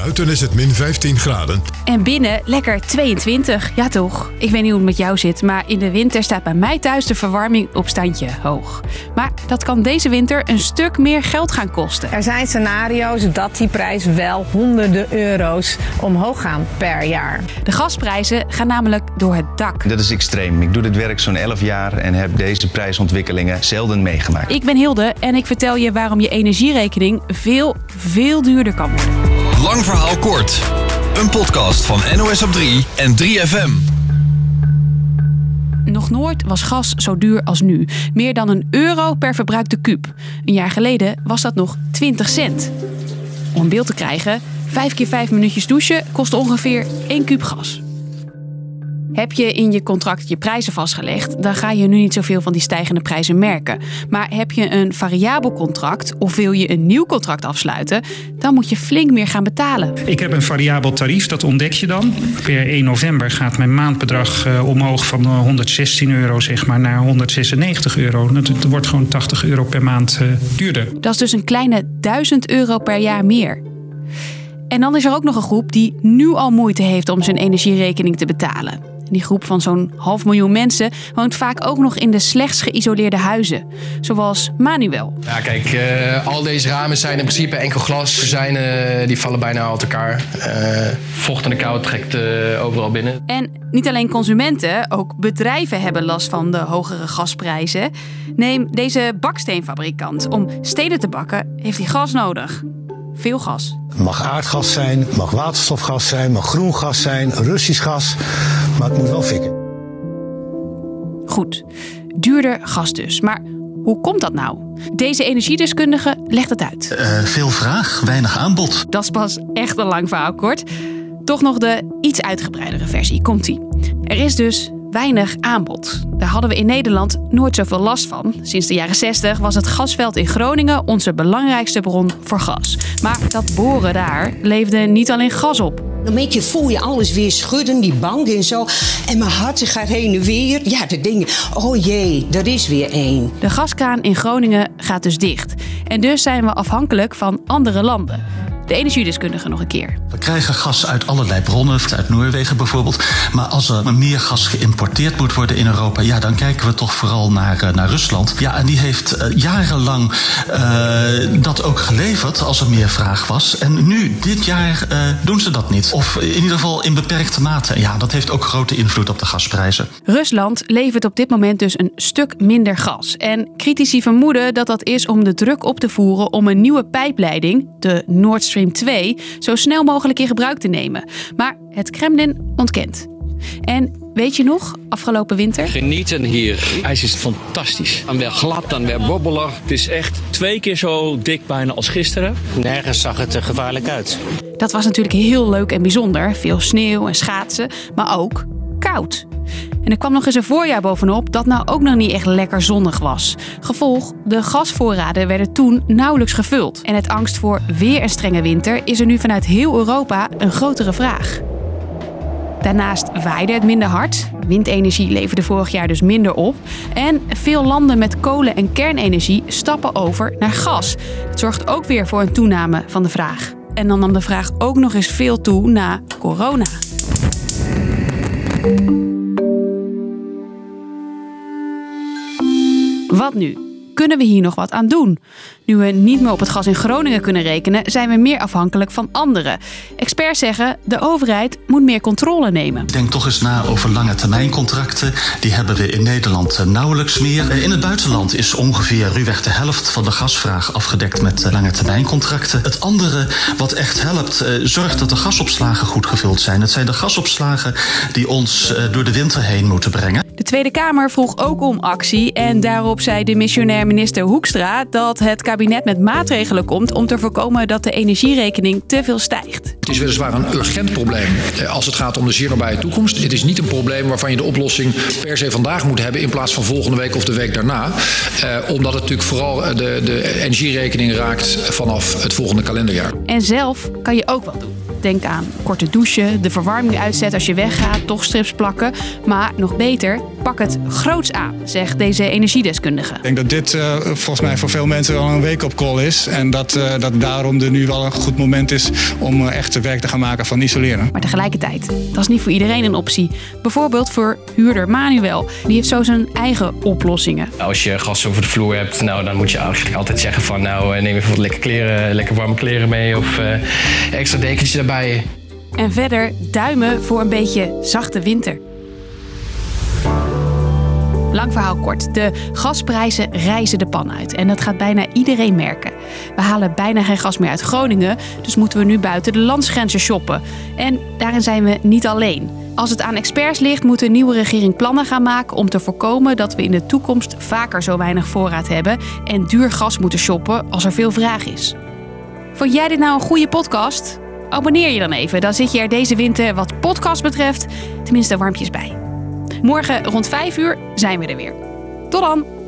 Buiten is het min 15 graden. En binnen lekker 22. Ja toch? Ik weet niet hoe het met jou zit, maar in de winter staat bij mij thuis de verwarming op standje hoog. Maar dat kan deze winter een stuk meer geld gaan kosten. Er zijn scenario's dat die prijs wel honderden euro's omhoog gaan per jaar. De gasprijzen gaan namelijk door het dak. Dat is extreem. Ik doe dit werk zo'n 11 jaar en heb deze prijsontwikkelingen zelden meegemaakt. Ik ben Hilde en ik vertel je waarom je energierekening veel, veel duurder kan worden. Lang verhaal kort. Een podcast van NOS op 3 en 3FM. Nog nooit was gas zo duur als nu. Meer dan een euro per verbruikte kuub. Een jaar geleden was dat nog 20 cent. Om een beeld te krijgen, 5 keer 5 minuutjes douchen kost ongeveer 1 kuub gas. Heb je in je contract je prijzen vastgelegd, dan ga je nu niet zoveel van die stijgende prijzen merken. Maar heb je een variabel contract of wil je een nieuw contract afsluiten, dan moet je flink meer gaan betalen. Ik heb een variabel tarief, dat ontdek je dan. Per 1 november gaat mijn maandbedrag uh, omhoog van 116 euro zeg maar, naar 196 euro. Het wordt gewoon 80 euro per maand uh, duurder. Dat is dus een kleine 1000 euro per jaar meer. En dan is er ook nog een groep die nu al moeite heeft om zijn energierekening te betalen. Die groep van zo'n half miljoen mensen woont vaak ook nog in de slechts geïsoleerde huizen. Zoals Manuel. Ja, kijk, uh, al deze ramen zijn in principe enkel glas. Zijn, uh, die vallen bijna uit elkaar. Uh, vocht en de kou trekt overal binnen. En niet alleen consumenten, ook bedrijven hebben last van de hogere gasprijzen. Neem deze baksteenfabrikant. Om steden te bakken heeft hij gas nodig veel gas. Het mag aardgas zijn, het mag waterstofgas zijn, mag groen gas zijn, Russisch gas. Maar het moet wel fikken. Goed, duurder gas dus. Maar hoe komt dat nou? Deze energiedeskundige legt het uit. Uh, veel vraag, weinig aanbod. Dat is pas echt een lang verhaal kort. Toch nog de iets uitgebreidere versie. Komt-ie. Er is dus weinig aanbod. Daar hadden we in Nederland nooit zoveel last van. Sinds de jaren 60 was het gasveld in Groningen onze belangrijkste bron voor gas. Maar dat boren daar leefde niet alleen gas op. Dan je, voel je alles weer schudden, die bank en zo. En mijn hart gaat heen en weer. Ja, de dingen. Oh jee, er is weer één. De gaskraan in Groningen gaat dus dicht. En dus zijn we afhankelijk van andere landen de energiedeskundige nog een keer. We krijgen gas uit allerlei bronnen, uit Noorwegen bijvoorbeeld. Maar als er meer gas geïmporteerd moet worden in Europa, ja, dan kijken we toch vooral naar, uh, naar Rusland. Ja, en die heeft uh, jarenlang uh, dat ook geleverd als er meer vraag was. En nu, dit jaar, doen ze dat niet. Of in ieder geval in beperkte mate. Ja, dat heeft ook grote invloed op de gasprijzen. Rusland levert op dit moment dus een stuk minder gas. En critici vermoeden dat dat is om de druk op te voeren om een nieuwe pijpleiding, de Nord Stream 2 zo snel mogelijk in gebruik te nemen. Maar het Kremlin ontkent. En weet je nog, afgelopen winter? Genieten hier. IJs is fantastisch. Dan weer glad, dan weer bobbelig. Het is echt twee keer zo dik bijna als gisteren. Nergens zag het er gevaarlijk uit. Dat was natuurlijk heel leuk en bijzonder. Veel sneeuw en schaatsen, maar ook koud. En er kwam nog eens een voorjaar bovenop dat nou ook nog niet echt lekker zonnig was. Gevolg, de gasvoorraden werden toen nauwelijks gevuld. En het angst voor weer een strenge winter is er nu vanuit heel Europa een grotere vraag. Daarnaast waaide het minder hard. Windenergie leverde vorig jaar dus minder op. En veel landen met kolen- en kernenergie stappen over naar gas. Het zorgt ook weer voor een toename van de vraag. En dan nam de vraag ook nog eens veel toe na corona. Wat nu? Kunnen we hier nog wat aan doen? Nu we niet meer op het gas in Groningen kunnen rekenen, zijn we meer afhankelijk van anderen. Experts zeggen de overheid moet meer controle nemen. Denk toch eens na over lange termijncontracten. Die hebben we in Nederland eh, nauwelijks meer. Eh, in het buitenland is ongeveer ruwweg de helft van de gasvraag afgedekt met eh, lange termijncontracten. Het andere wat echt helpt, zorgt dat de gasopslagen goed gevuld zijn. Het zijn de gasopslagen die ons door de winter heen moeten brengen. De Tweede Kamer vroeg ook om actie en daarop zei de missionair minister Hoekstra dat het kabinet met maatregelen komt om te voorkomen dat de energierekening te veel stijgt. Het is weliswaar een urgent probleem eh, als het gaat om de zeer nabije toekomst. Het is niet een probleem waarvan je de oplossing per se vandaag moet hebben in plaats van volgende week of de week daarna. Eh, omdat het natuurlijk vooral de, de energierekening raakt vanaf het volgende kalenderjaar. En zelf kan je ook wat doen. Denk aan korte douchen, de verwarming uitzetten als je weggaat, toch strips plakken. Maar nog beter, pak het groots aan, zegt deze energiedeskundige. Ik denk dat dit uh, volgens mij voor veel mensen wel een wake-up call is. En dat, uh, dat daarom er nu wel een goed moment is om uh, echt werk te gaan maken van isoleren. Maar tegelijkertijd, dat is niet voor iedereen een optie. Bijvoorbeeld voor huurder Manuel. Die heeft zo zijn eigen oplossingen. Als je gas over de vloer hebt, nou, dan moet je eigenlijk altijd zeggen van... nou, neem even wat lekker kleren, lekker warme kleren mee of extra dekentje En verder duimen voor een beetje zachte winter. Lang verhaal kort. De gasprijzen reizen de pan uit. En dat gaat bijna iedereen merken. We halen bijna geen gas meer uit Groningen. Dus moeten we nu buiten de landsgrenzen shoppen. En daarin zijn we niet alleen. Als het aan experts ligt, moet de nieuwe regering plannen gaan maken om te voorkomen dat we in de toekomst vaker zo weinig voorraad hebben en duur gas moeten shoppen als er veel vraag is. Vond jij dit nou een goede podcast? Abonneer je dan even, dan zit je er deze winter wat podcast betreft tenminste warmpjes bij. Morgen rond 5 uur zijn we er weer. Tot dan!